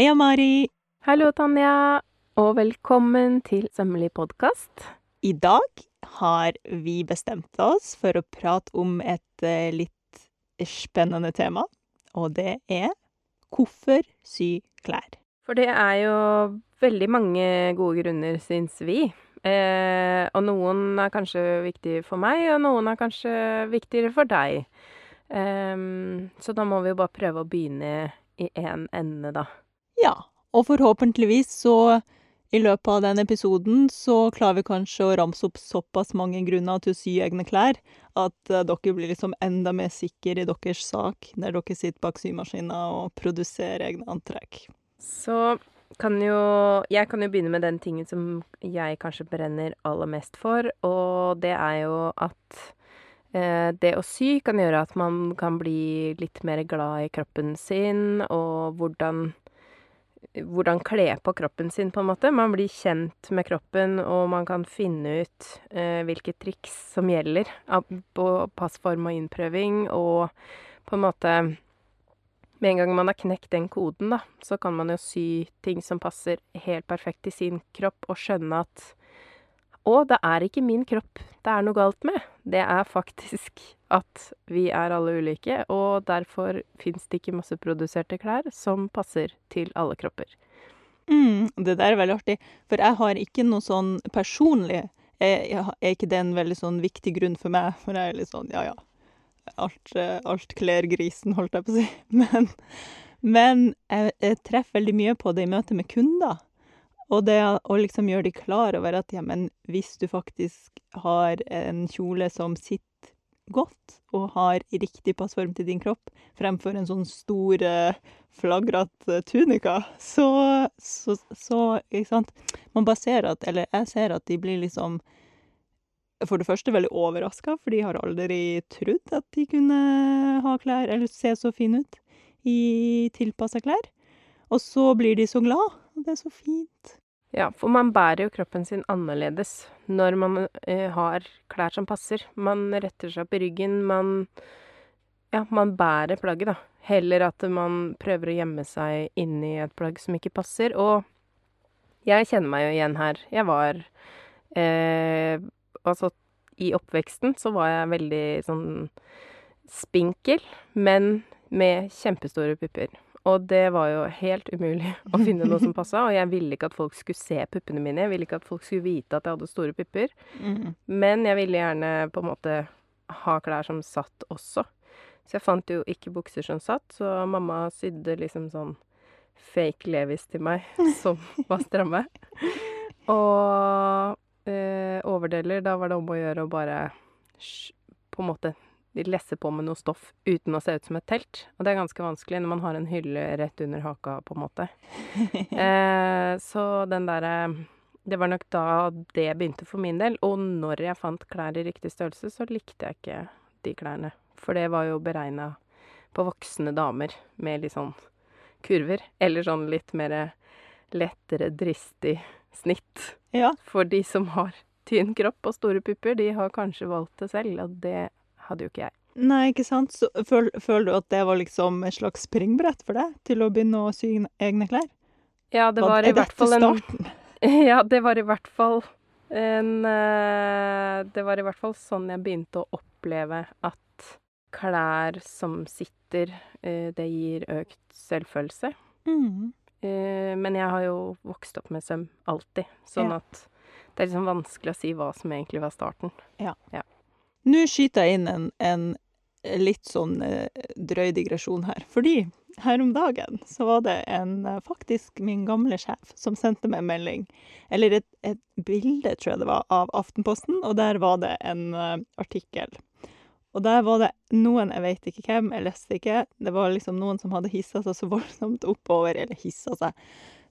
Heia, Mari! Hallo, Tanja, og velkommen til Sømmelig podkast. I dag har vi bestemt oss for å prate om et eh, litt spennende tema, og det er hvorfor sy klær. For det er jo veldig mange gode grunner, syns vi. Eh, og noen er kanskje viktige for meg, og noen er kanskje viktigere for deg. Eh, så da må vi jo bare prøve å begynne i én ende, da. Ja, og forhåpentligvis så i løpet av den episoden så klarer vi kanskje å ramse opp såpass mange grunner til å sy egne klær at eh, dere blir liksom enda mer sikre i deres sak når dere sitter bak symaskina og produserer egne antrekk. Så kan jo Jeg kan jo begynne med den tingen som jeg kanskje brenner aller mest for, og det er jo at eh, det å sy kan gjøre at man kan bli litt mer glad i kroppen sin, og hvordan hvordan kle på kroppen sin, på en måte. Man blir kjent med kroppen, og man kan finne ut eh, hvilke triks som gjelder på passform og innprøving, og på en måte Med en gang man har knekt den koden, da, så kan man jo sy ting som passer helt perfekt til sin kropp, og skjønne at Å, det er ikke min kropp det er noe galt med. Det er faktisk at vi er alle ulike, og derfor fins det ikke masseproduserte klær som passer til alle kropper. Mm, det der er veldig artig, for jeg har ikke noe sånn personlig er, er ikke det en veldig sånn viktig grunn for meg, for jeg er litt sånn ja ja, alt, eh, alt kler grisen, holdt jeg på å si. Men, men jeg, jeg treffer veldig mye på det i møte med kunder. Og det å liksom gjøre de klar over at ja, men hvis du faktisk har en kjole som sitter godt, og har riktig passform til din kropp, fremfor en sånn stor, eh, flagrete tunika, så, så, så Ikke sant? Man bare ser at Eller jeg ser at de blir liksom for det første veldig overraska, for de har aldri trodd at de kunne ha klær eller se så fine ut i tilpassa klær. Og så blir de så glad, og det er så fint. Ja, for man bærer jo kroppen sin annerledes når man eh, har klær som passer. Man retter seg opp i ryggen, man Ja, man bærer plagget, da. Heller at man prøver å gjemme seg inni et plagg som ikke passer. Og jeg kjenner meg jo igjen her. Jeg var eh, Altså, i oppveksten så var jeg veldig sånn spinkel, men med kjempestore pupper. Og det var jo helt umulig å finne noe som passa, og jeg ville ikke at folk skulle se puppene mine. Jeg ville ikke at folk skulle vite at jeg hadde store pupper. Mm. Men jeg ville gjerne på en måte ha klær som satt også. Så jeg fant jo ikke bukser som satt, så mamma sydde liksom sånn fake Levis til meg, som var stramme. Og eh, overdeler, da var det om å gjøre å bare på en måte de lesser på med noe stoff uten å se ut som et telt. Og det er ganske vanskelig når man har en hylle rett under haka, på en måte. eh, så den derre Det var nok da det begynte for min del. Og når jeg fant klær i riktig størrelse, så likte jeg ikke de klærne. For det var jo beregna på voksne damer med litt sånn kurver. Eller sånn litt mer lettere, dristig snitt. Ja. For de som har tynn kropp og store pupper, de har kanskje valgt det selv, og det hadde jo ikke jeg. Nei, ikke sant. Så føl, føler du at det var liksom et slags springbrett for deg til å begynne å sy egne klær? Ja, det var i er hvert fall en starten? Ja, det var i hvert fall en eh, Det var i hvert fall sånn jeg begynte å oppleve at klær som sitter, eh, det gir økt selvfølelse. Mm. Eh, Men jeg har jo vokst opp med søm alltid, sånn Ja. at det er liksom vanskelig å si hva som egentlig var starten. Nå skyter jeg inn en, en litt sånn eh, drøy digresjon her. Fordi her om dagen så var det en, eh, faktisk min gamle sjef som sendte meg en melding, eller et, et bilde, tror jeg det var, av Aftenposten, og der var det en eh, artikkel. Og der var det noen, jeg vet ikke hvem, jeg leste ikke, det var liksom noen som hadde hissa seg så voldsomt oppover, eller hissa seg,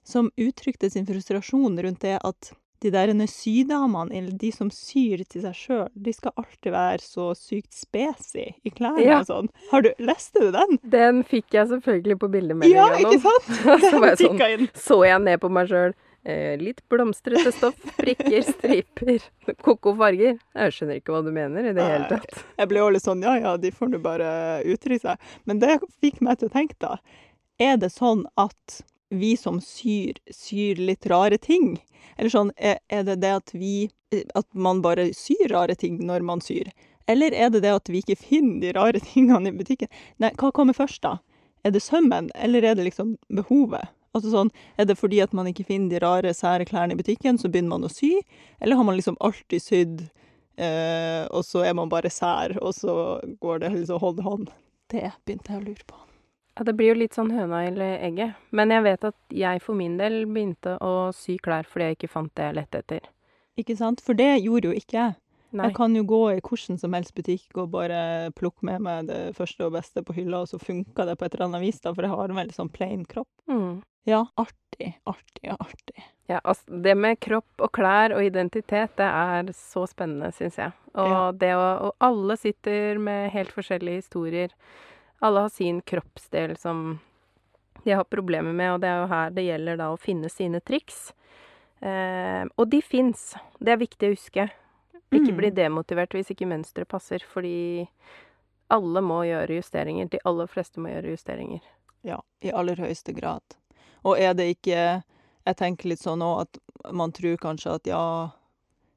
som uttrykte sin frustrasjon rundt det at de der sydamene, eller de som syr til seg sjøl, de skal alltid være så sykt spesy i klærne Ja. og sånn. Har du Leste du den? Den fikk jeg selvfølgelig på bildemeldinga Ja, ikke sant? Så jeg sånn inn. så jeg ned på meg sjøl. Eh, litt blomstrete stoff, prikker, striper, ko-ko farger. Jeg skjønner ikke hva du mener i det hele tatt. Jeg ble jo litt sånn ja ja, de får nå bare uttrykke seg. Men det fikk meg til å tenke, da. Er det sånn at vi som syr, syr litt rare ting? Eller sånn, er, er det det at vi At man bare syr rare ting når man syr? Eller er det det at vi ikke finner de rare tingene i butikken? Nei, hva kommer først, da? Er det sømmen, eller er det liksom behovet? Altså sånn, Er det fordi at man ikke finner de rare, sære klærne i butikken, så begynner man å sy? Eller har man liksom alltid sydd, eh, og så er man bare sær, og så går det liksom hånd i hånd? Det begynte jeg å lure på. Ja, det blir jo litt sånn høna eller egget. Men jeg vet at jeg for min del begynte å sy klær fordi jeg ikke fant det jeg lette etter. Ikke sant? For det gjorde jo ikke jeg. Nei. Jeg kan jo gå i hvordan som helst butikk og bare plukke med meg det første og beste på hylla, og så funka det på et eller annet vis, da, for jeg har en veldig sånn plain kropp. Mm. Ja, artig, artig, artig. Ja, altså, det med kropp og klær og identitet, det er så spennende, syns jeg. Og Ja. det å Og alle sitter med helt forskjellige historier. Alle har sin kroppsdel som de har problemer med, og det er jo her det gjelder da å finne sine triks. Eh, og de fins. Det er viktig å huske. Ikke Mm. bli demotivert hvis ikke mønsteret passer, fordi alle må gjøre justeringer. De aller fleste må gjøre justeringer. Ja, i aller høyeste grad. Og er det ikke Jeg tenker litt sånn òg at man tror kanskje at ja,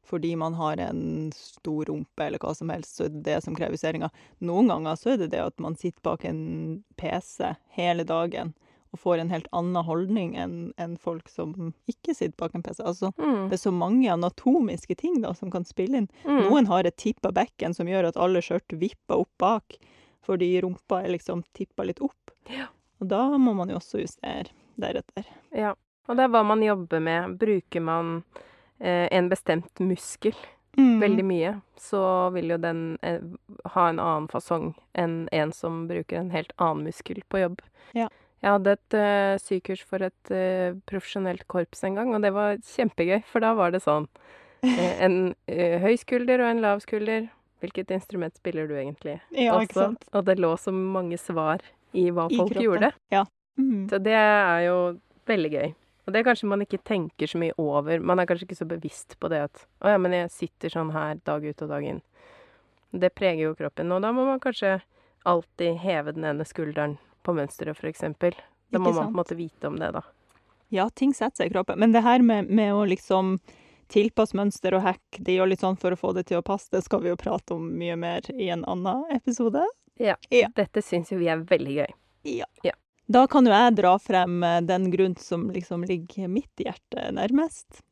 fordi man har en stor rumpe eller hva som helst, så er det det som krever justeringer. Noen ganger så er det det at man sitter bak en PC hele dagen og får en helt annen holdning enn en folk som ikke sitter bak en PC. Altså, Mm. det er så mange anatomiske ting da som kan spille inn. Mm. Noen har et tipp av bekken som gjør at alle skjørt vipper opp bak, fordi rumpa er liksom tippa litt opp. Ja. Og da må man jo også justere deretter. Ja, og det er hva man jobber med. Bruker man en bestemt muskel Mm. veldig mye, så vil jo den eh, ha en annen fasong enn en som bruker en helt annen muskel på jobb. Ja. Jeg hadde et uh, sykurs for et uh, profesjonelt korps en gang, og det var kjempegøy, for da var det sånn eh, En eh, høy skulder og en lav skulder. Hvilket instrument spiller du egentlig? Ja, ikke sant? og det lå så mange svar i hva I folk kroppen. gjorde. Mm. Så det er jo veldig gøy. Og det er kanskje man ikke tenker så mye over. Man er kanskje ikke så bevisst på det at å ja, men jeg sitter sånn her dag ut og dag inn. Det preger jo kroppen. Og da må man kanskje alltid heve den ene skulderen på mønsteret, eksempel. Da må man på en måte vite om det, da. Ja, ting setter seg i kroppen. Men det her med, med å liksom tilpasse mønster og hekk, det gjør litt sånn for å få det til å passe, det skal vi jo prate om mye mer i en annen episode. Ja, Dette syns jo vi er veldig gøy. Da kan jo jeg dra frem eh, den grunnen som liksom ligger mitt hjerte nærmest.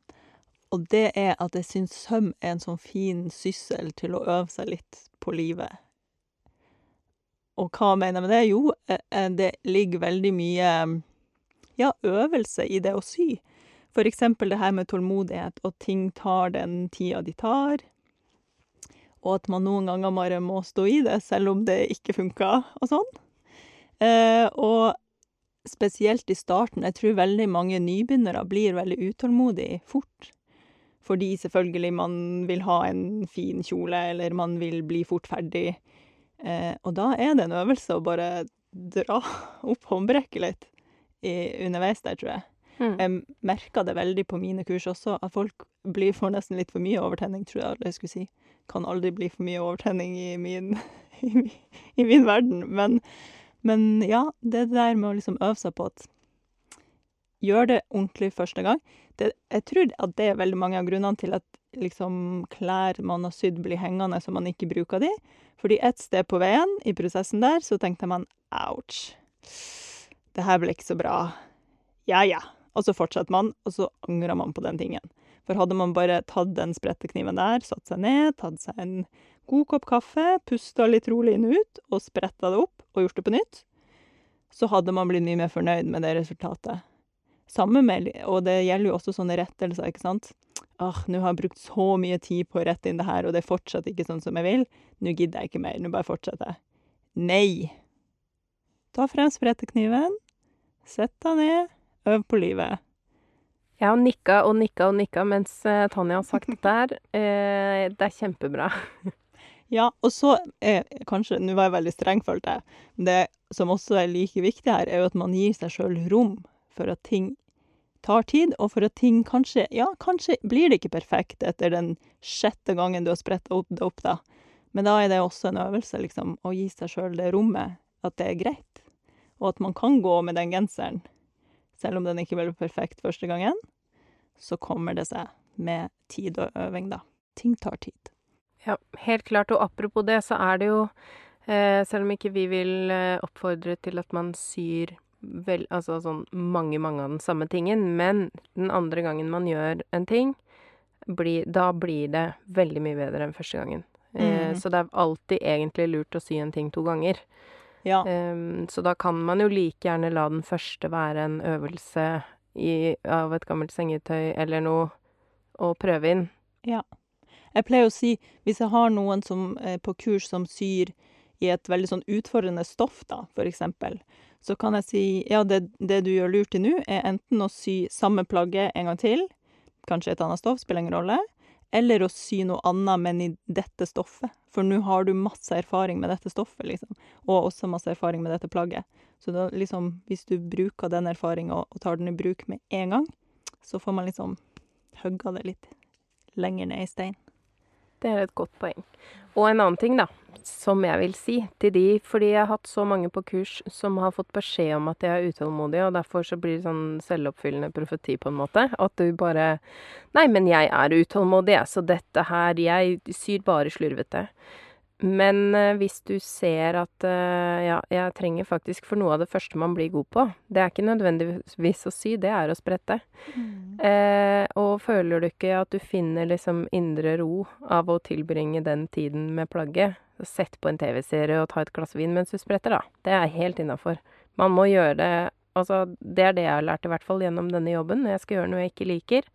Og det er at jeg syns søm er en sånn fin syssel til å øve seg litt på livet. Og hva mener jeg med det? Jo, eh, eh, det ligger veldig mye ja, øvelse i det å sy. For eksempel det her med tålmodighet, og ting tar den tida de tar. Og at man noen ganger bare må stå i det, selv om det ikke funker og sånn. Eh, og spesielt i starten. Jeg tror veldig mange nybegynnere blir veldig utålmodige fort. Fordi selvfølgelig man vil ha en fin kjole, eller man vil bli fort ferdig. Eh, og da er det en øvelse å bare dra opp håndbrekket litt i, underveis der, tror jeg. Mm. Jeg merka det veldig på mine kurs også, at folk blir, får nesten litt for mye overtenning, tror jeg alle skulle si. Kan aldri bli for mye overtenning i min, i, i min verden. Men, men ja, det der med å liksom øve seg på at Gjør det ordentlig første gang. Det, jeg tror at det er veldig mange av grunnene til at liksom klær man har sydd, blir hengende så man ikke bruker de. Fordi et sted på veien i prosessen der, så tenkte man ouch. Det her ble ikke så bra. Ja, ja. Og så fortsetter man, og så angrer man på den tingen. For hadde man bare tatt den sprettekniven der, satt seg ned, tatt seg en god kopp kaffe, pusta litt rolig inn og ut, og spretta det opp og gjort det på nytt, så hadde man blitt mye mer fornøyd med det resultatet. Samme med, og det gjelder jo også sånne rettelser, ikke sant. Ah, nå har jeg brukt så mye tid på å rette inn det her, og det er fortsatt ikke sånn som jeg vil. Nå gidder jeg ikke mer, nå bare fortsetter jeg. Nei! Ta frem sprettekniven, sett deg ned, øv på livet. Jeg har nikka og nikka og nikka mens eh, Tanja har sagt dette her. Eh, det er kjempebra. Ja, og så er kanskje Nå var jeg veldig streng, følte jeg. Men det som også er like viktig her, er jo at man gir seg sjøl rom for at ting tar tid, og for at ting kanskje Ja, kanskje blir det ikke perfekt etter den sjette gangen du har spretta opp det opp, da. Men da er det også en øvelse, liksom, å gi seg sjøl det rommet, at det er greit. Og at man kan gå med den genseren, Selv om den ikke ble perfekt første gangen, så kommer det seg med tid og øving, da. Ting tar tid. Ja, helt klart. Og apropos det, så er det jo eh, Selv om ikke vi vil eh, oppfordre til at man syr vel, altså sånn mange, mange av den samme tingen, men den andre gangen man gjør en ting, bli, da blir det veldig mye bedre enn første gangen. Eh, Mm. så det er alltid egentlig lurt å sy en ting to ganger. Ja. Ehm, så da kan man jo like gjerne la den første være en øvelse i, av et gammelt sengetøy eller noe, og prøve inn. Jeg pleier å si, hvis jeg har noen som er på kurs som syr i et veldig sånn utfordrende stoff, da, for eksempel, så kan jeg si ja, det, det du gjør lurt i nå, er enten å sy samme plagget en gang til, kanskje et annet stoff, spiller ingen rolle, eller å sy noe annet, men i dette stoffet. For nå har du masse erfaring med dette stoffet, liksom, og også masse erfaring med dette plagget. Så da liksom, hvis du bruker den erfaringa og, tar den i bruk med en gang, så får man liksom hugga det litt lenger ned i stein. Det er et godt poeng. Og en annen ting, da, som jeg vil si til de Fordi jeg har hatt så mange på kurs som har fått beskjed om at de er utålmodige, og derfor så blir det sånn selvoppfyllende profeti, på en måte. At du bare Nei, men jeg er utålmodig, så dette her Jeg syr bare slurvete. Men eh, hvis du ser at eh, ja, jeg trenger faktisk for noe av det første man blir god på Det er ikke nødvendigvis å sy, det er å sprette. Eh, og føler du ikke at du finner liksom indre ro av å tilbringe den tiden med plagget, sett på en TV-serie og ta et glass vin mens du spretter, da. Det er helt innafor. Man må gjøre det Altså, det er det jeg har lært, i hvert fall gjennom denne jobben. Når jeg skal gjøre noe jeg ikke liker,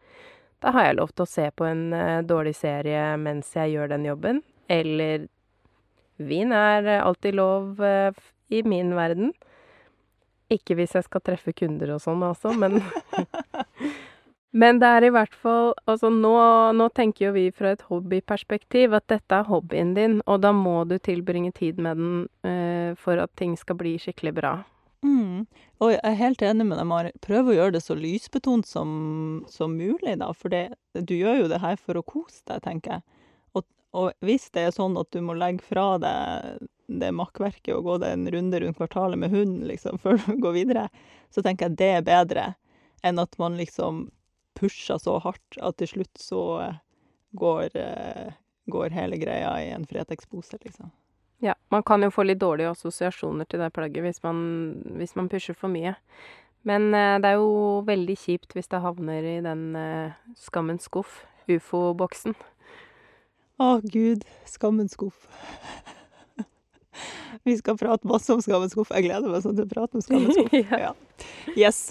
da har jeg lov til å se på en uh, dårlig serie mens jeg gjør den jobben. Eller vin er alltid lov eh, f- i min verden. Ikke hvis jeg skal treffe kunder og sånn, altså, men Men det er i hvert fall Altså, nå, nå tenker jo vi fra et hobbyperspektiv at dette er hobbyen din, og da må du tilbringe tid med den eh, for at ting skal bli skikkelig bra. Mm. Og jeg er helt enig med deg, Mari. Prøv å gjøre det så lysbetont som, som mulig, da. For det, du gjør jo det her for å kose deg, tenker jeg. Og, hvis det er sånn at du må legge fra deg det makkverket og gå deg en runde rundt kvartalet med hunden, liksom, før du går videre, så tenker jeg det er bedre enn at man liksom pusher så hardt at til slutt så eh, går, eh, går hele greia i en Fretex-pose, liksom. Ja, man kan jo få litt dårlige assosiasjoner til det plagget hvis man, hvis man pusher for mye. Men eh, det er jo veldig kjipt hvis det havner i den eh, skammens skuff, ufo-boksen. Å, gud. Skammens skuff. Vi skal prate masse om skammens skuff. Jeg gleder meg sånn til å prate om skammens skuff. Ja. Yes.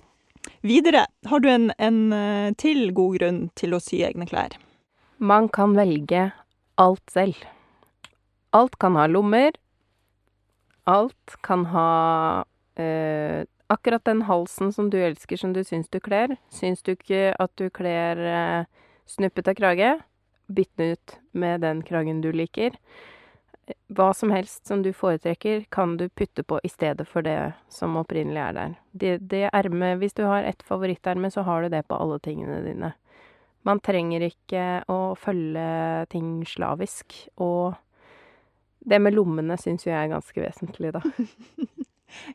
Videre. Har du en, en eh, til god grunn til å sy egne klær? Man kan velge alt selv. Alt kan ha lommer. Alt kan ha eh, akkurat den halsen som du elsker, som du syns du kler. Syns du ikke at du kler eh, snuppete krage, bytt den ut med den kragen du liker. Hva som helst som du foretrekker, kan du putte på i stedet for det som opprinnelig er der. Det, det ermet Hvis du har ett favoritterme, så har du det på alle tingene dine. Man trenger ikke å følge ting slavisk, og det med lommene syns jo jeg er ganske vesentlig, da.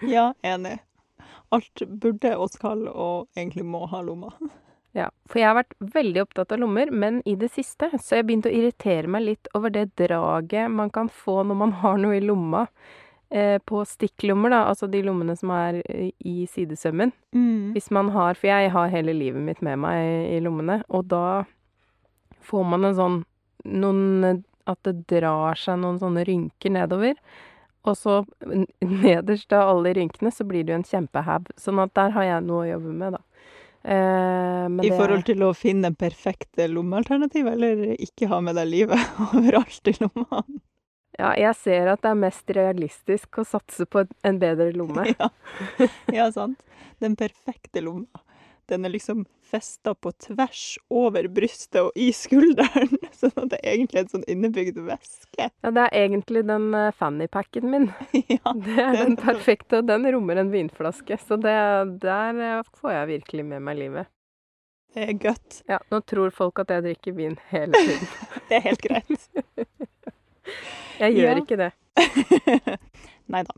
Ja, enig. Alt burde og skal og egentlig må ha lomma. Ja, for jeg har vært veldig opptatt av lommer, men i det siste så har jeg begynt å irritere meg litt over det draget man kan få når man har noe i lomma. Eh, på stikklommer, da, altså de lommene som er eh, i sidesømmen. Mm. Hvis man har For jeg har hele livet mitt med meg i, i lommene, og da får man en sånn noen At det drar seg noen sånne rynker nedover. Og så nederst av alle rynkene så blir det jo en kjempehaug. Sånn at der har jeg noe å jobbe med, da. Eh, men I forhold til å finne den perfekte lommealternativ, eller ikke ha med deg livet overalt i lomma. Ja, jeg ser at det er mest realistisk å satse på en bedre lomme. Ja. ja, sant. Den perfekte lomma. Den er liksom festa på tvers over brystet og i skulderen, sånn at det er egentlig er en sånn innebygd væske. Ja, det er egentlig den eh, fannypacken min. ja. Det er den perfekte, og den rommer en vinflaske. Så det, der eh, får jeg virkelig med meg livet. Det er godt. Ja, nå tror folk at jeg drikker vin hele tiden. Det er helt greit. Jeg gjør Ja. ikke det. Nei da.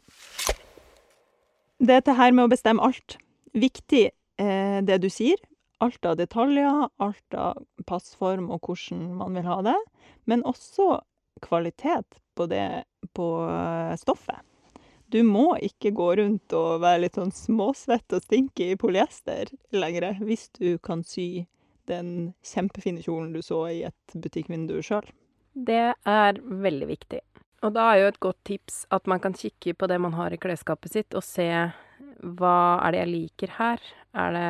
Dette her med å bestemme alt. Viktig det du sier. Alt av detaljer, alt av passform og hvordan man vil ha det. Men også kvalitet på det på eh, stoffet. Du må ikke gå rundt og være litt sånn småsvett og stinke i polyester lenger hvis du kan sy den kjempefine kjolen du så i et butikkvindu sjøl. Det er veldig viktig. Og da er jo et godt tips at man kan kikke på det man har i klesskapet sitt, og se hva er det jeg liker her. Er det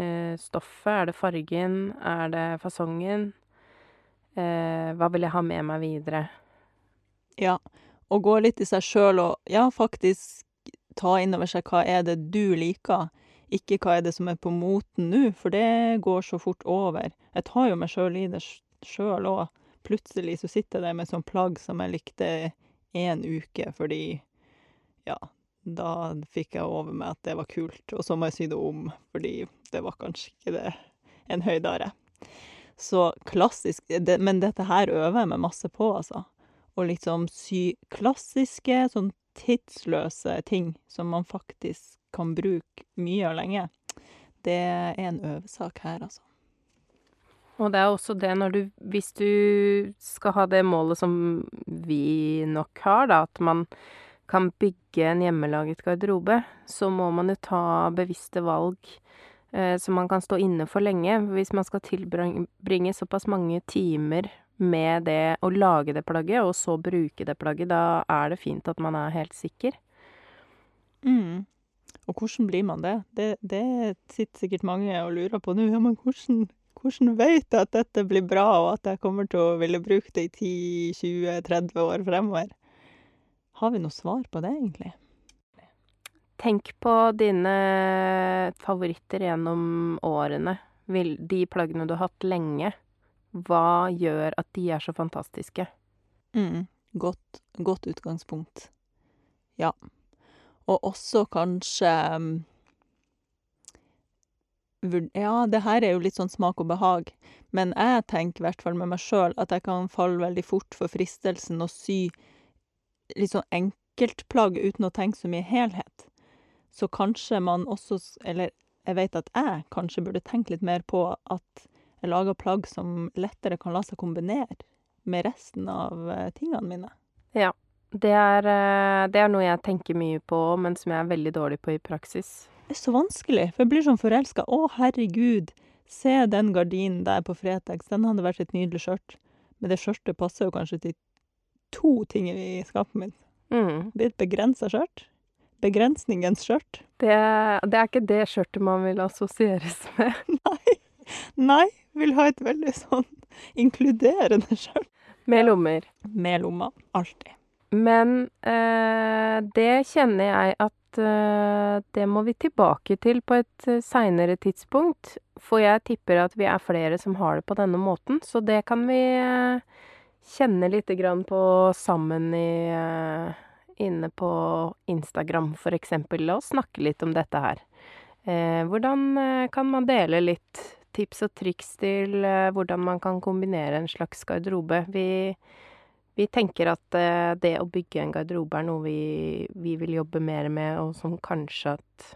eh, stoffet? Er det fargen? Er det fasongen? Eh, hva vil jeg ha med meg videre? Ja, og gå litt i seg sjøl og, ja, faktisk ta inn over seg hva er det du liker, ikke hva er det som er på moten nå, for det går så fort over. Jeg tar jo meg sjøl i det sjøl òg. Plutselig så sitter jeg der med sånn plagg som jeg likte én uke, fordi ja, da fikk jeg over meg at det var kult, og så må jeg sy det om, fordi det var kanskje ikke det en høydare. Så klassisk det, Men dette her øver jeg meg masse på, altså. Å liksom sy klassiske, sånn tidsløse ting som man faktisk kan bruke mye og lenge. Det er en øvesak her, altså. Og det er også det når du Hvis du skal ha det målet som vi nok har, da, at man kan bygge en hjemmelaget garderobe, så må man jo ta bevisste valg eh, som man kan stå inne for lenge. Hvis man skal tilbringe såpass mange timer med det å lage det plagget, og så bruke det plagget, da er det fint at man er helt sikker. Mm. Og hvordan blir man det? Det, det sitter sikkert mange og lurer på nå. Ja, men hvordan, hvordan vet jeg at dette blir bra, og at jeg kommer til å ville bruke det i 10-20-30 år fremover? Har vi noe svar på det, egentlig? Tenk på dine favoritter gjennom årene. De plaggene du har hatt lenge. Hva gjør at de er så fantastiske? Mm. Godt, godt utgangspunkt. Ja. Og også kanskje Ja, det her er jo litt sånn smak og behag, men jeg tenker hvert fall med meg sjøl at jeg kan falle veldig fort for fristelsen å sy litt sånn enkeltplagg uten å tenke så mye helhet. Så kanskje man også Eller jeg vet at jeg kanskje burde tenke litt mer på at jeg lager plagg som lettere kan la seg kombinere med resten av tingene mine. Ja. Det er, det er noe jeg tenker mye på, men som jeg er veldig dårlig på i praksis. Det er så vanskelig, for jeg blir sånn forelska. Å, herregud, se den gardinen der på Fretex, den hadde vært et nydelig skjørt. Men det skjørtet passer jo kanskje til to ting i skapet mitt. Mm. Det blir et begrensa skjørt. Begrensningens skjørt. Det, det er ikke det skjørtet man vil assosieres med. Nei. Nei. Vil ha et veldig sånn inkluderende skjørt. Med lommer. Med lommer. Alltid. Men eh, det kjenner jeg at eh, det må vi tilbake til på et uh, seinere tidspunkt. For jeg tipper at vi er flere som har det på denne måten, så det kan vi eh, kjenne lite grann på sammen i eh, Inne på Instagram, for eksempel, og snakke litt om dette her. Eh, hvordan kan man dele litt tips og triks til hvordan man kan kombinere en slags garderobe? Vi vi tenker at det å bygge en garderobe er noe vi, vi, vil jobbe mer med, og som kanskje at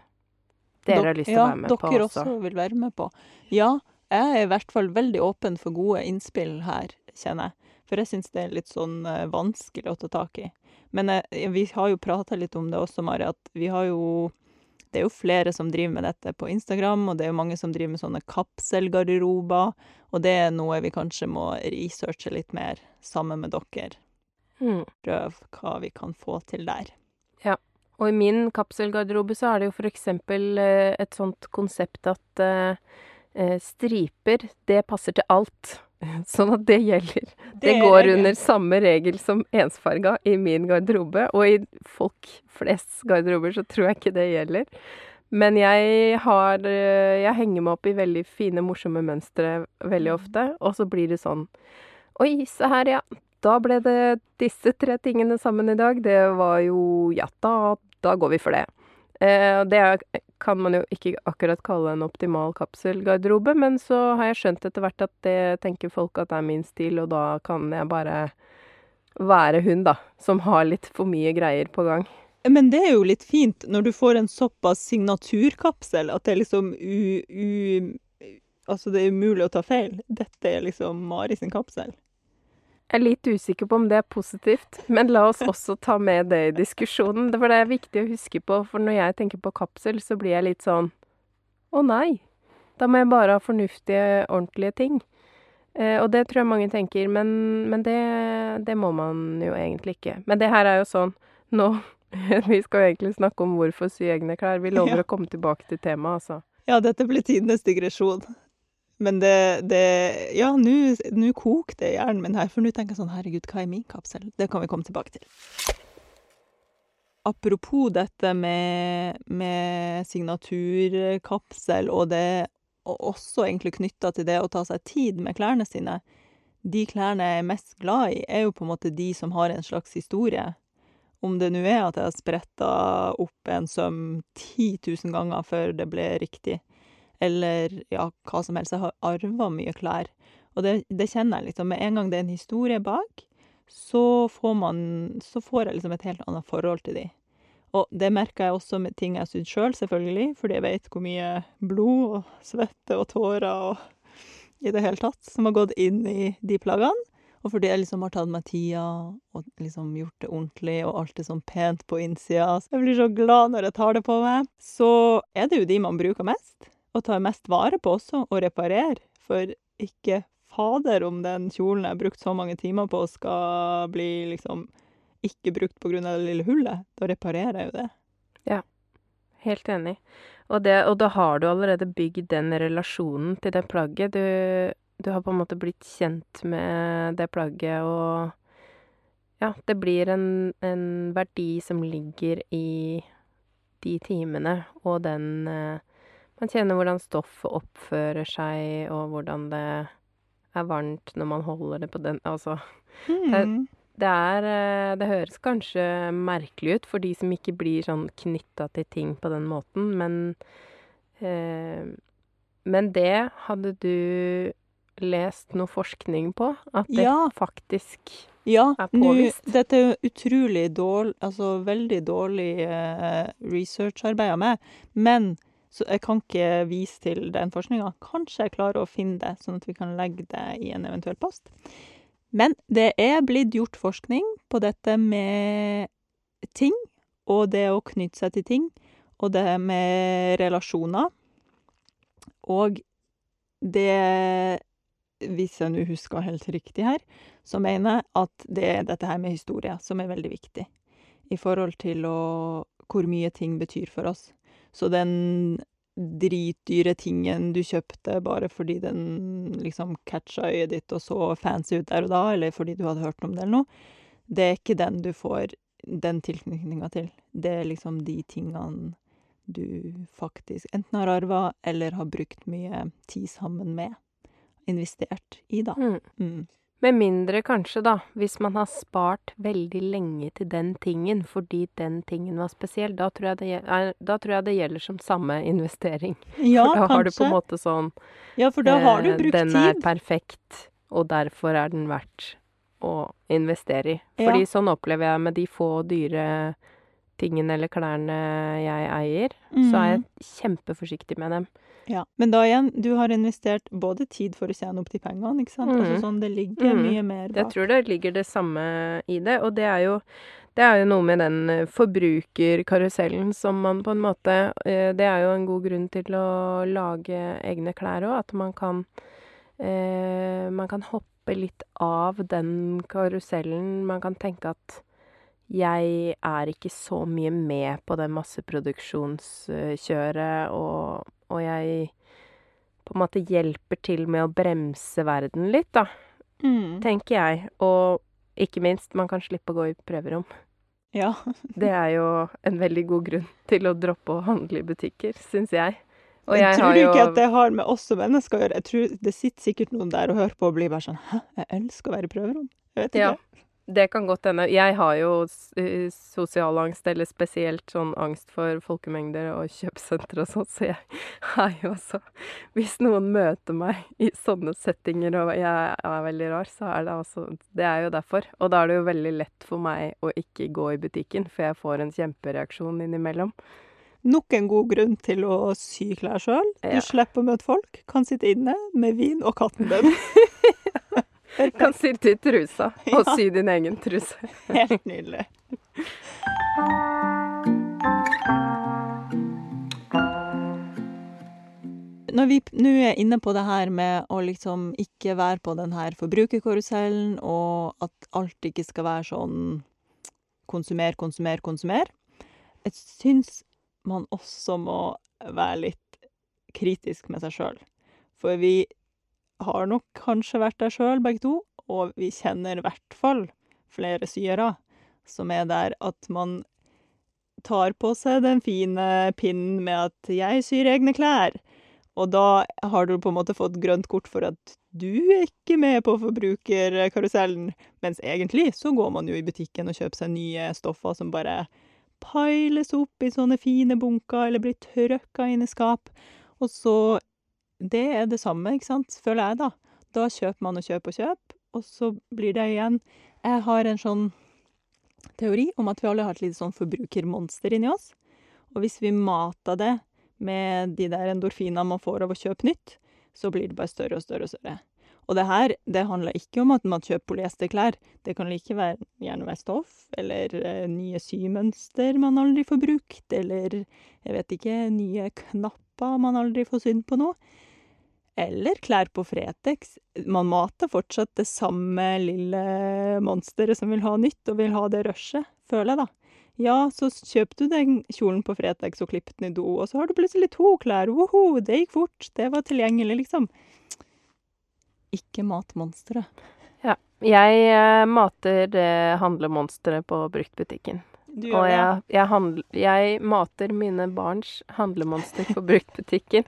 dere har lyst til ja, å være med på også. Ja, dere også vil være med på. Ja, jeg er i hvert fall veldig åpen for gode innspill her, kjenner jeg. For jeg syns det er litt sånn uh, vanskelig å ta tak i. Men uh, vi har jo prata litt om det også, Mari, at vi har jo det er jo flere som driver med dette på Instagram, og det er jo mange som driver med sånne kapselgarderober. Og det er noe vi kanskje må researche litt mer sammen med dere. Mm. Prøve hva vi kan få til der. Ja. Og i min kapselgarderobe så er det jo for eksempel eh, et sånt konsept at uh, striper, det passer til alt. Sånn at det gjelder. Det, det går under samme regel som ensfarga i min garderobe. Og i folk flest garderober så tror jeg ikke det gjelder. Men jeg har eh, Jeg henger meg opp i veldig fine, morsomme mønstre veldig mm. ofte. Og så blir det sånn Oi, se her, ja. Da ble det disse tre tingene sammen i dag. Det var jo Ja, da, da går vi for det. Eh, det kan man jo ikke akkurat kalle en optimal kapselgarderobe, men så har jeg skjønt etter hvert at det tenker folk at det er min stil, og da kan jeg bare være hun, da, som har litt for mye greier på gang. Men det er jo litt fint når du får en såpass signaturkapsel at det er liksom u... u altså, det er umulig å ta feil. Dette er liksom Mari sin kapsel. Jeg er litt usikker på om det er positivt, men la oss også ta med det i diskusjonen. For det er viktig å huske på, for når jeg tenker på kapsel, så blir jeg litt sånn Å nei. Da må jeg bare ha fornuftige, ordentlige ting. Eh, og det tror jeg mange tenker, men, men det, det, må man jo egentlig ikke. Men det her er jo sånn Nå Vi skal jo egentlig snakke om hvorfor sy egne klær. Vi lover ja. å komme tilbake til temaet, altså. Ja, dette blir tidenes digresjon. Men det, det Ja, nå koker det i hjernen min her, for nå tenker jeg sånn Herregud, hva er min kapsel? Det kan vi komme tilbake til. Apropos dette med, med signaturkapsel, og det og også egentlig knytta til det å ta seg tid med klærne sine. De klærne jeg er mest glad i, er jo på en måte de som har en slags historie. Om det nå er at jeg har spretta opp en søm 10 000 ganger før det ble riktig, eller ja, hva som helst. Jeg har arva mye klær. Og det, det kjenner jeg liksom. Med en gang det er en historie bak, så får man Så får jeg liksom et helt annet forhold til de. Og det merker jeg også med ting jeg har sjøl, selv, selvfølgelig, fordi jeg vet hvor mye blod og svette og tårer og i det hele tatt som har gått inn i de plaggene. Og fordi jeg liksom har tatt meg tida og liksom gjort det ordentlig og alt er sånn pent på innsida. Så jeg blir så glad når jeg tar det på meg. Så er det jo de man bruker mest og tar mest vare på også, og reparerer. For ikke fader om den kjolen jeg har brukt så mange timer på, skal bli liksom ikke brukt av det lille hullet. Da reparerer jeg jo det. Ja, helt enig. Og, det, og da har du allerede bygd den relasjonen til det plagget. Du, du har på en måte blitt kjent med det plagget, og ja, det blir en, en verdi som ligger i de timene og den eh, man kjenner hvordan stoffet oppfører seg, og hvordan det er varmt når man holder det på den Altså mm. det, det, er eh, Det høres kanskje merkelig ut for de som ikke blir sånn knytta til ting på den måten, men eh, Men det hadde du lest noe forskning på? At det ja. faktisk ja, er påvist? Ja, dette er utrolig dårlig Altså veldig dårlig eh, researcharbeid av meg, men så jeg kan ikke vise til den forskninga. Kanskje jeg klarer å finne det, sånn at vi kan legge det i en eventuell post. Men det er blitt gjort forskning på dette med ting, og det å knytte seg til ting, og det med relasjoner. Og det Hvis jeg nå husker helt riktig her, så mener jeg at det er dette her med historie som er veldig viktig. I forhold til å, hvor mye ting betyr for oss. Så den dritdyre tingen du kjøpte bare fordi den liksom catcha øyet ditt og så fancy ut der og da, eller fordi du hadde hørt om det eller noe, det er ikke den du får den tilknytninga til. Det er liksom de tingene du faktisk enten har arva eller har brukt mye tid sammen med. Investert i, da. Mm. Med mindre kanskje, da, hvis man har spart veldig lenge til den tingen fordi den tingen var spesiell. Da tror jeg det, da tror jeg det gjelder som samme investering. Ja, for da kanskje. har du på en måte sånn Ja, for da har du eh, brukt tid. Den er perfekt, og derfor er den verdt å investere i. Fordi ja. sånn opplever jeg med de få dyre tingene eller klærne jeg eier, mm. så er jeg mm. kjempeforsiktig med dem. Ja, Men da igjen, du har investert både tid for å tjene opp de pengene, ikke sant. Altså mm. Altså sånn, det ligger mm. mye mer bak. Jeg tror det ligger det samme i det, og det er jo det er jo noe med den eh, forbrukerkarusellen som man på en måte eh, Det er jo en god grunn til å lage egne klær òg, at man kan eh, Man kan hoppe litt av den karusellen. Man kan tenke at jeg er ikke så mye med på det masseproduksjonskjøret, og, og, jeg på en måte hjelper til med å bremse verden litt, da. Mm. Tenker jeg. Og ikke minst, man kan slippe å gå i prøverom. Ja. det er jo en veldig god grunn til å droppe å handle i butikker, syns jeg. Og jeg, jeg tror jo... ikke at det har med oss som mennesker å gjøre. Jeg tror Det sitter sikkert noen der og hører på og blir bare sånn Hæ, jeg elsker å være i prøverom. Jeg vet ikke. Ja. Det kan godt hende. Jeg har jo eh, sosial angst, eller spesielt sånn angst for folkemengder og kjøpesentre og sånn, så jeg har jo også Hvis noen møter meg i sånne settinger og jeg er veldig rar, så er det altså Det er jo derfor. Og da er det jo veldig lett for meg å ikke gå i butikken, for jeg får en kjempereaksjon innimellom. Nok en god grunn til å sy klær sjøl. Du Ja. slipper å møte folk, kan sitte inne med vin og katten din. Kan sy til trusa, og sy din egen truse. Helt nydelig. Når vi nå er inne på det her med å liksom ikke være på den her forbrukerkarusellen, og at alt ikke skal være sånn konsumer, konsumer, konsumer, jeg syns man også må være litt kritisk med seg sjøl. For vi har nok kanskje vært der sjøl, begge to, og vi kjenner i hvert fall flere syere som er der at man tar på seg den fine pinnen med at 'jeg syr egne klær', og da har du på en måte fått grønt kort for at du er ikke med på forbrukerkarusellen, mens egentlig så går man jo i butikken og kjøper seg nye stoffer som bare piles opp i sånne fine bunker, eller blir trøkka inn i skap, og så det er det samme, ikke sant, føler jeg, da. Da kjøper man og kjøper og kjøper, og så blir det igjen Jeg har en sånn teori om at vi alle har et lite sånn forbrukermonster inni oss. Og hvis vi mater det med de der endorfinene man får av å kjøpe nytt, så blir det bare større og større og større. Og det her, det handler ikke om at man kjøper polyesterklær. Det kan like være, gjerne være stoff, eller eh, nye symønster man aldri får brukt, eller jeg vet ikke, nye knapper man aldri får sydd på noe. Eller klær på Fretex. Man mater fortsatt det samme lille monsteret som vil ha nytt, og vil ha det rushet, føler jeg, da. Ja, så kjøpte du den kjolen på Fretex og klippet den i do, og så har du plutselig to klær. Woho, det gikk fort. Det var tilgjengelig, liksom. Ikke mat monsteret. Jeg eh, mater det handlemonsteret på bruktbutikken. Og jeg, jeg, handl, jeg mater mine barns handlemonster på bruktbutikken.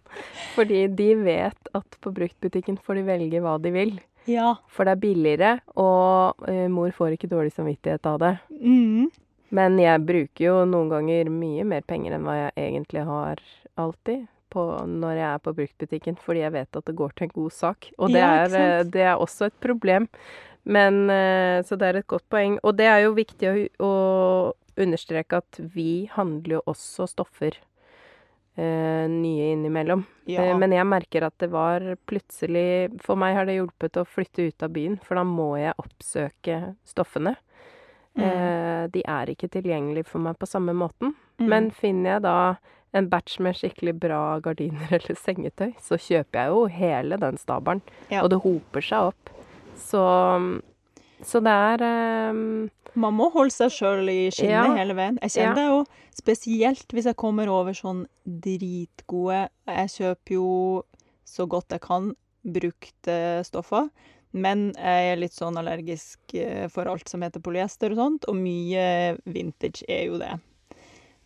Fordi de vet at på bruktbutikken får de velge hva de vil. Ja. For det er billigere, og uh, mor får ikke dårlig samvittighet av det. Mm. Men jeg bruker jo noen ganger mye mer penger enn hva jeg egentlig har alltid. På, når jeg er på bruktbutikken, fordi jeg vet at det går til en god sak. Og det, Ja, er, eh, det er også et problem. Men eh, Så det er et godt poeng. Og det er jo viktig å, å understreke at vi handler jo også stoffer eh, nye innimellom. Ja. Eh, Men jeg merker at det var plutselig For meg har det hjulpet å flytte ut av byen, for da må jeg oppsøke stoffene. Mm. Eh, de er ikke tilgjengelige for meg på samme måten. Mm. Men finner jeg da en batch med skikkelig bra gardiner eller sengetøy, så kjøper jeg jo hele den stabelen. Ja. Og det hoper seg opp. Så, så det er eh, Man må holde seg sjøl i skinnet Ja. hele veien. Jeg kjenner det jo spesielt hvis jeg kommer over sånn dritgode Jeg kjøper jo så godt jeg kan brukte stoffer, men jeg er litt sånn allergisk eh, for alt som heter polyester og sånt, og mye vintage er jo det.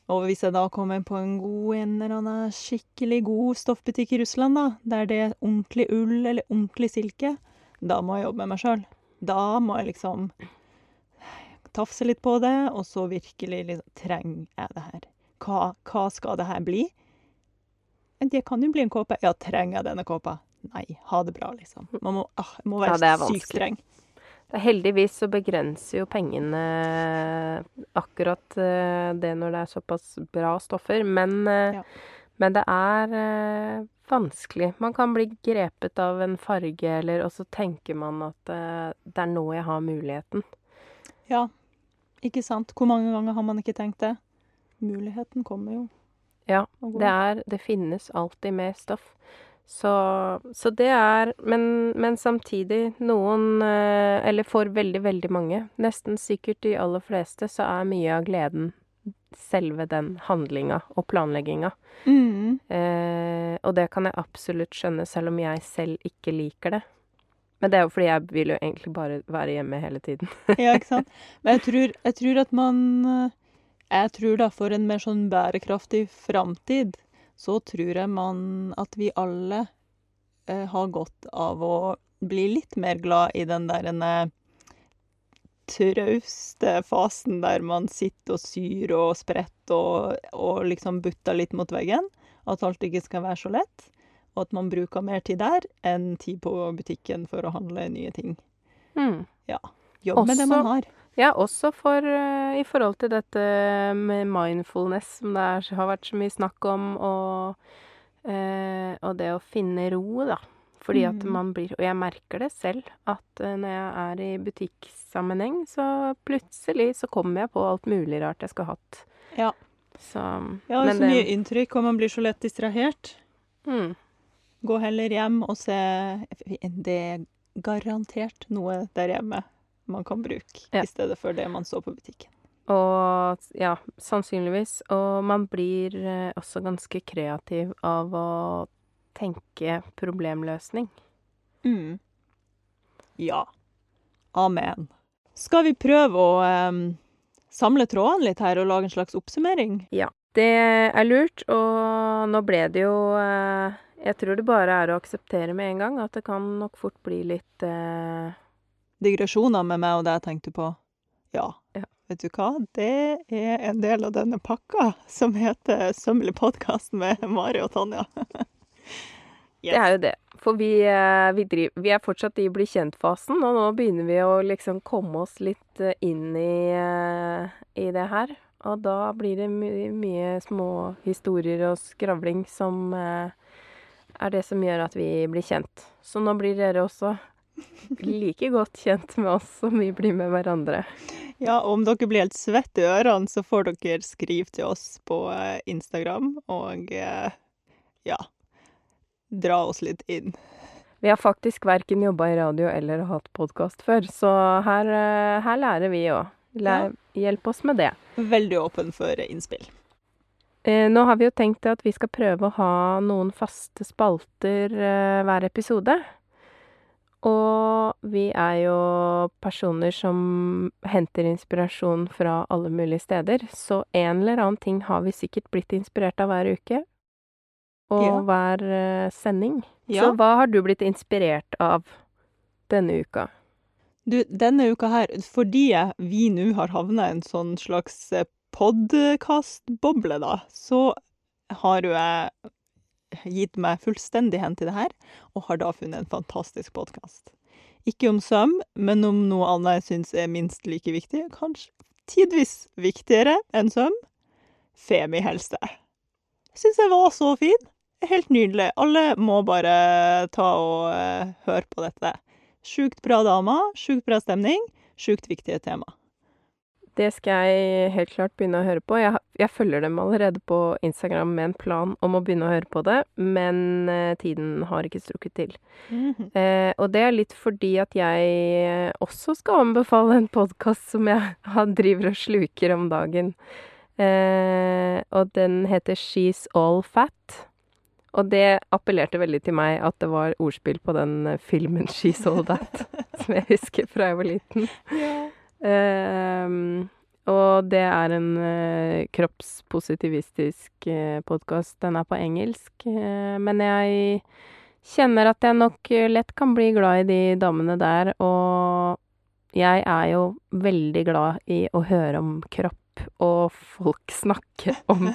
Og hvis jeg da kommer på en god, en eller annen skikkelig god stoffbutikk i Russland, da, der det er ordentlig ull eller ordentlig silke, da må jeg jobbe med meg sjøl. Da må jeg liksom tafse litt på det, og så virkelig liksom Trenger jeg det her? Hva, hva skal det her bli? Det kan jo bli en kåpe. Ja, trenger jeg denne kåpa? Nei, ha det bra, liksom. Man må, ah, må være det er sykt streng. Heldigvis så begrenser jo pengene akkurat eh, det når det er såpass bra stoffer. Men, eh, Ja. men det er eh, vanskelig. Man kan bli grepet av en farge, eller Og så tenker man at eh, det er nå jeg har muligheten. Ja, ikke sant? Hvor mange ganger har man ikke tenkt det? Muligheten kommer jo. Ja. Det, er, det finnes alltid mer stoff. Så, så det er men, men samtidig, noen eh, Eller for veldig, veldig mange, nesten sikkert de aller fleste, så er mye av gleden selve den handlinga og planlegginga. Mm. Eh, og det kan jeg absolutt skjønne, selv om jeg selv ikke liker det. Men det er jo fordi jeg vil jo egentlig bare være hjemme hele tiden. Ja, ikke sant? Men jeg tror, jeg tror at man eh, Jeg tror da for en mer sånn bærekraftig framtid, så tror jeg man at vi alle eh, har godt av å bli litt mer glad i den der ene trauste fasen der man sitter og syr og spretter og, og liksom butter litt mot veggen. At alt ikke skal være så lett. Og at man bruker mer tid der enn tid på butikken for å handle nye ting. Mm. Jobb med det man har. Ja, også for uh, i forhold til dette med mindfulness, som det er, har vært så mye snakk om, og, uh, og det å finne ro, da. Fordi at Mhm. man blir Og jeg merker det selv, at eh, når jeg er i butikksammenheng, så plutselig så kommer jeg på alt mulig rart jeg skulle hatt. Ja. Så Ja, men så det- mye inntrykk, og man blir så lett distrahert. Mm. Gå heller hjem og se Det er garantert noe der hjemme man kan bruke, Ja. i stedet for det man så på butikken. Og ja, sannsynligvis. Og man blir eh, også ganske kreativ av å tenke problemløsning. Mm. Ja. Amen. Skal vi prøve å em, samle trådene litt her og lage en slags oppsummering? Ja. Det er lurt, og nå ble det jo eh, Jeg tror det bare er å akseptere med en gang at det kan nok fort bli litt eh, Digresjoner med meg og det jeg tenkte på? Ja. Ja. Vet du hva? Det er en del av denne pakka som heter Sømmelig podkast med Mari og Tanja. Det er jo det. For vi, eh, vi, driver, vi er fortsatt i bli kjent-fasen, og nå begynner vi å liksom komme oss litt eh, inn i, eh, i det her. Og da blir det my mye små historier og skravling som eh, er det som gjør at vi blir kjent. Så nå blir dere også like godt kjent med oss som vi blir med hverandre. Ja, om dere blir helt svette i ørene, så får dere skrive til oss på eh, Instagram og eh, ja dra oss litt inn. Vi har faktisk verken jobba i radio eller hatt podkast før, så her, eh, her lærer vi òg. Hjelp oss med det. Veldig åpen for innspill. Eh, nå har vi jo tenkt at vi skal prøve å ha noen faste spalter eh, hver episode. Og vi er jo personer som henter inspirasjon fra alle mulige steder, så en eller annen ting har vi sikkert blitt inspirert av hver uke. Og Ja. hver eh, sending. Ja. Så hva har du blitt inspirert av denne uka? Du, denne uka her, fordi vi nå har havna i en sånn slags podkastboble, da, så har jo jeg gitt meg fullstendig hen til det her, og har da funnet en fantastisk podkast. Ikke om søm, men om noe annet jeg syns er minst like viktig, kanskje tidvis viktigere enn søm, Femihelse. Syns jeg var så fin. Helt nydelig. Alle må bare ta og eh, høre på dette. Sjukt bra damer, sjukt bra stemning, sjukt viktige tema. Det skal jeg helt klart begynne å høre på. Jeg, jeg følger dem allerede på Instagram med en plan om å begynne å høre på det, men eh, tiden har ikke strukket til. Eh, og det er litt fordi at jeg også skal anbefale en podkast som jeg driver og sluker om dagen. Eh, og den heter She's All Fat. Og det appellerte veldig til meg at det var ordspill på den eh, filmen She's All That, som jeg husker fra jeg var liten. Ja. Ehm, og det er en uh, kroppspositivistisk uh, podkast. Den er på engelsk. eh, men jeg kjenner at jeg nok eh, lett kan bli glad i de damene der. Og jeg er jo veldig glad i å høre om kropp, og folk snakke om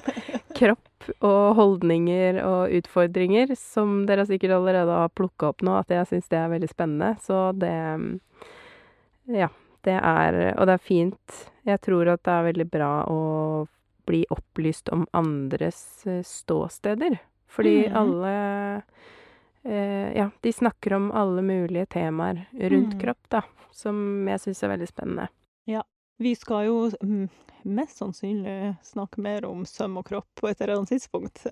kropp og holdninger og utfordringer, som dere sikkert allerede har plukka opp nå, at jeg syns det er veldig spennende. Så det Ja. Det er Og det er fint. Jeg tror at det er veldig bra å bli opplyst om andres eh, ståsteder. Fordi mm. alle eh, Ja, de snakker om alle mulige temaer rundt mm. kropp, da. Som jeg syns er veldig spennende. Vi skal jo mm, mest sannsynlig snakke mer om søm og kropp på et eller annet tidspunkt,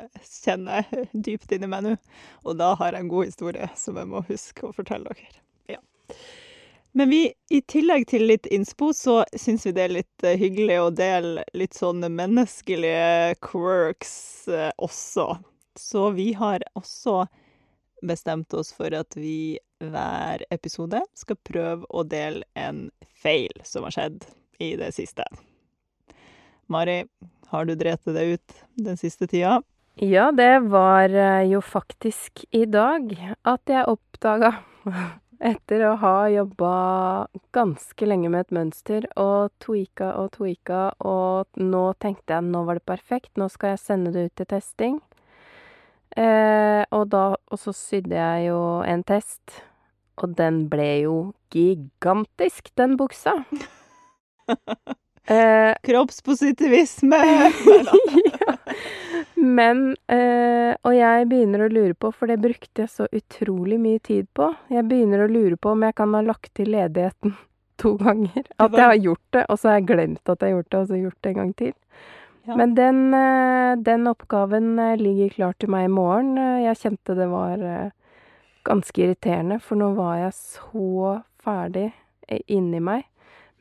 kjenner jeg dypt inni meg nå. Og da har jeg en god historie som jeg må huske å fortelle dere. Ja. Men vi, i tillegg til litt innspo, så syns vi det er litt eh, hyggelig å dele litt sånne menneskelige quirks eh, også. Så vi har også bestemt oss for at vi hver episode skal prøve å dele en feil som har skjedd i det siste. Mari, har du drept deg ut den siste tida? Ja, det var eh, jo faktisk i dag at jeg oppdaga Etter å ha jobba ganske lenge med et mønster og tweaka og tweaka, og nå tenkte jeg nå var det perfekt, nå skal jeg sende det ut til testing. Eh, og da Og så sydde jeg jo en test, og den ble jo gigantisk, den buksa. Eh, Kroppspositivisme! ja. Men eh, Og jeg begynner å lure på, for det brukte jeg så utrolig mye tid på Jeg begynner å lure på om jeg kan ha lagt til ledigheten to ganger. At jeg har gjort det, og så har jeg glemt at jeg har gjort det, og så har jeg gjort det en gang til. Ja. Men den, eh, den oppgaven eh, ligger klar til meg i morgen. Eh, Jeg kjente det var ganske irriterende, for nå var jeg så ferdig inni meg.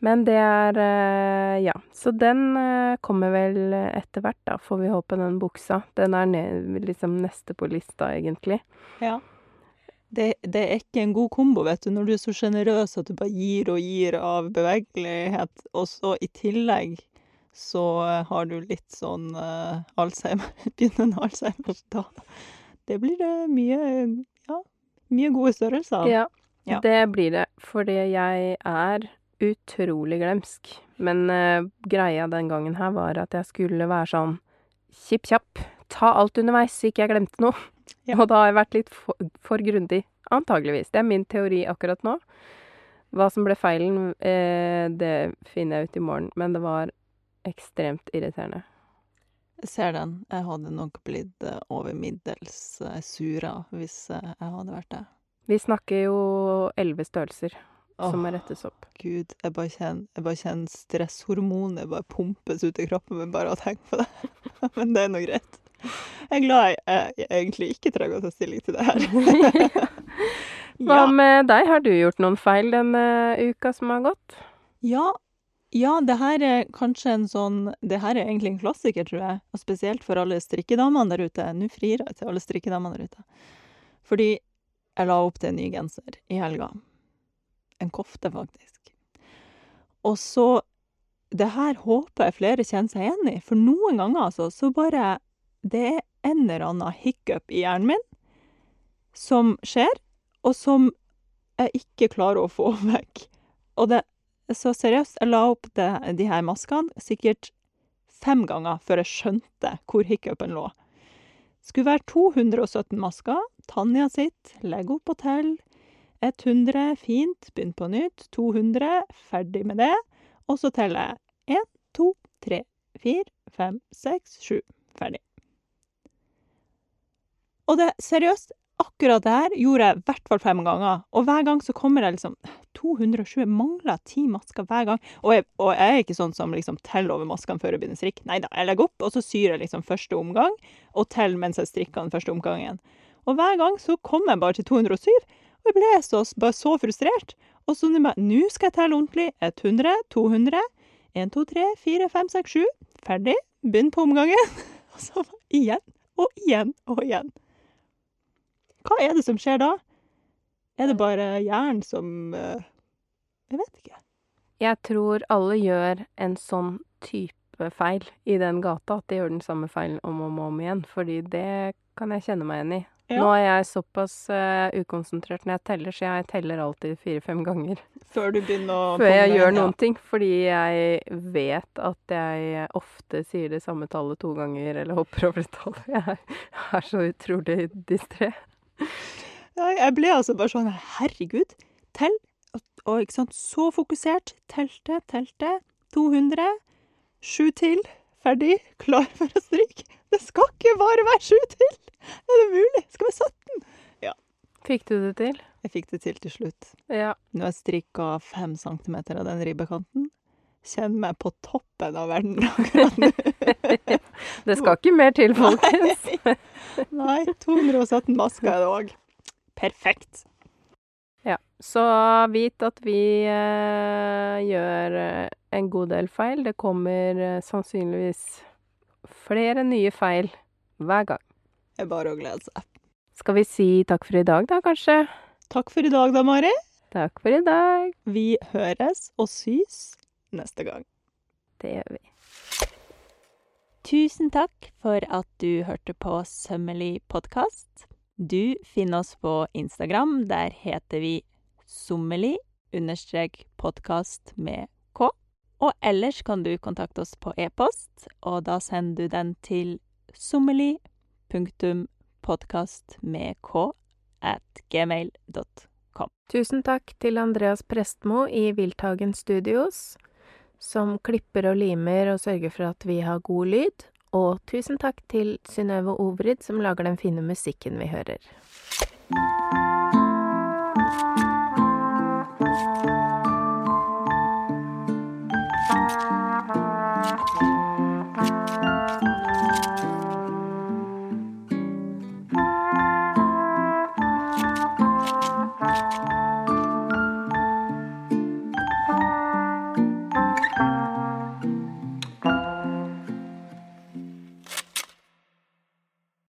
Men det er eh, Ja. Så den eh, kommer vel etter hvert, da, får vi håpe, den buksa. Den er ned, liksom neste på lista, egentlig. Ja. Det, det er ikke en god kombo, vet du, når du er så sjenerøs at du bare gir og gir av bevegelighet, og så i tillegg så eh, har du litt sånn uh, Alzheimer, begynnende Alzheimer. Da det blir det mye, ja, mye gode størrelser. Ja, Ja. det blir det. Fordi jeg er utrolig glemsk. Men uh, greia den gangen her var at jeg skulle være sånn kjipp kjapp. Ta alt underveis, så ikke jeg glemte noe. Ja. Og da har jeg vært litt for, for grundig. Antageligvis. Det er min teori akkurat nå. Hva som ble feilen, eh, det finner jeg ut i morgen. Men det var ekstremt irriterende. Jeg ser den. Jeg hadde nok blitt eh, over middels sura hvis jeg hadde vært det. Vi snakker jo elleve størrelser som må rettes opp. Gud, jeg bare kjenner, jeg bare kjenner stresshormonet bare pumpes ut i kroppen min bare av å tenke på det. Men det er nå greit. Jeg er glad jeg, jeg egentlig ikke trenger å ta stilling til det her. Hva ja. med deg? Har du gjort noen feil denne uka som har gått? Ja, ja, det her er kanskje en sånn Det her er egentlig en klassiker, tror jeg. Og spesielt for alle strikkedamene der ute. Nå frir jeg til alle strikkedamene der ute. Fordi jeg la opp til en ny genser i helga. En kofte, faktisk. Og så Det her håper jeg flere kjenner seg igjen i, for noen ganger, altså, så bare Det er en eller annen hiccup i hjernen min som skjer, og som jeg ikke klarer å få vekk. Og det så seriøst, jeg la opp det, de her maskene sikkert fem ganger før jeg skjønte hvor hiccupen lå. Skulle være 217 masker. Tanja sitt, legg opp og. 100, fint, begynn på nytt. 200, ferdig med det. Og så teller jeg 1, 2, 3, 4, 5, 6, 7. Ferdig. Og det, seriøst, akkurat det her gjorde jeg i hvert fall fem ganger. Og hver gang så kommer jeg liksom 220 mangler ti masker hver gang. Og jeg, og jeg er ikke sånn som liksom teller over maskene før jeg begynner å strikke. Nei da, jeg legger opp, og så syr jeg liksom første omgang, og teller mens jeg strikker den første omgangen. Og hver gang så kommer jeg bare til 207, og jeg ble så, bare så frustrert. Og så nå skal jeg telle ordentlig. 100, 200, 1, 2, 3, 4, 5, 6, 7. Ferdig. Begynn på omgangen. Og så igjen og igjen og igjen. Hva er det som skjer da? Er det bare hjernen som eh, Jeg vet ikke. Jeg tror alle gjør en sånn type feil i den gata, at de gjør den samme feilen om og om igjen. Fordi det kan jeg kjenne meg igjen i. Ja. Nå er jeg såpass uh, ukonsentrert når jeg teller, så jeg teller alltid fire-fem ganger Før du begynner å før jeg gjør ja. noen ting. Fordi jeg vet at jeg ofte sier det samme tallet to ganger, eller hopper over et tall. Jeg er så utrolig distré. Jeg ble altså bare sånn Herregud, tell. Og, og ikke sant, så fokusert. Telte, telte. 200. Sju til. Ferdig. Klar for å stryke. Det skal ikke bare være sju til! Er det mulig? Det skal være 17. Fikk du det til? Jeg fikk det til til slutt. Ja. Nå har jeg strikka fem centimeter av den ribbekanten. Kjenner meg på toppen av verden akkurat nå. Det skal ikke mer til, folkens. Nei, 217 masker er det òg. Perfekt. Ja, så vit at vi eh, gjør eh, en god del feil. Det kommer eh, sannsynligvis flere nye feil hver gang. Det er bare å glede seg. Skal vi si takk for i dag, da, kanskje? Takk for i dag da, Mari. Takk for i dag. Vi høres og sys neste gang. Det gjør vi. Tusen takk for at du hørte på Sømmelig podkast. Du finner oss på Instagram. Der heter vi sommeli understrek podkast med. Og ellers kan du kontakte oss på e-post, og da sender du den til k at gmail.com. Tusen takk til Andreas Prestmo i Wilthagen Studios, som klipper og limer og sørger for at vi har god lyd. Og tusen takk til Synnøve Obrid, som lager den fine musikken vi hører.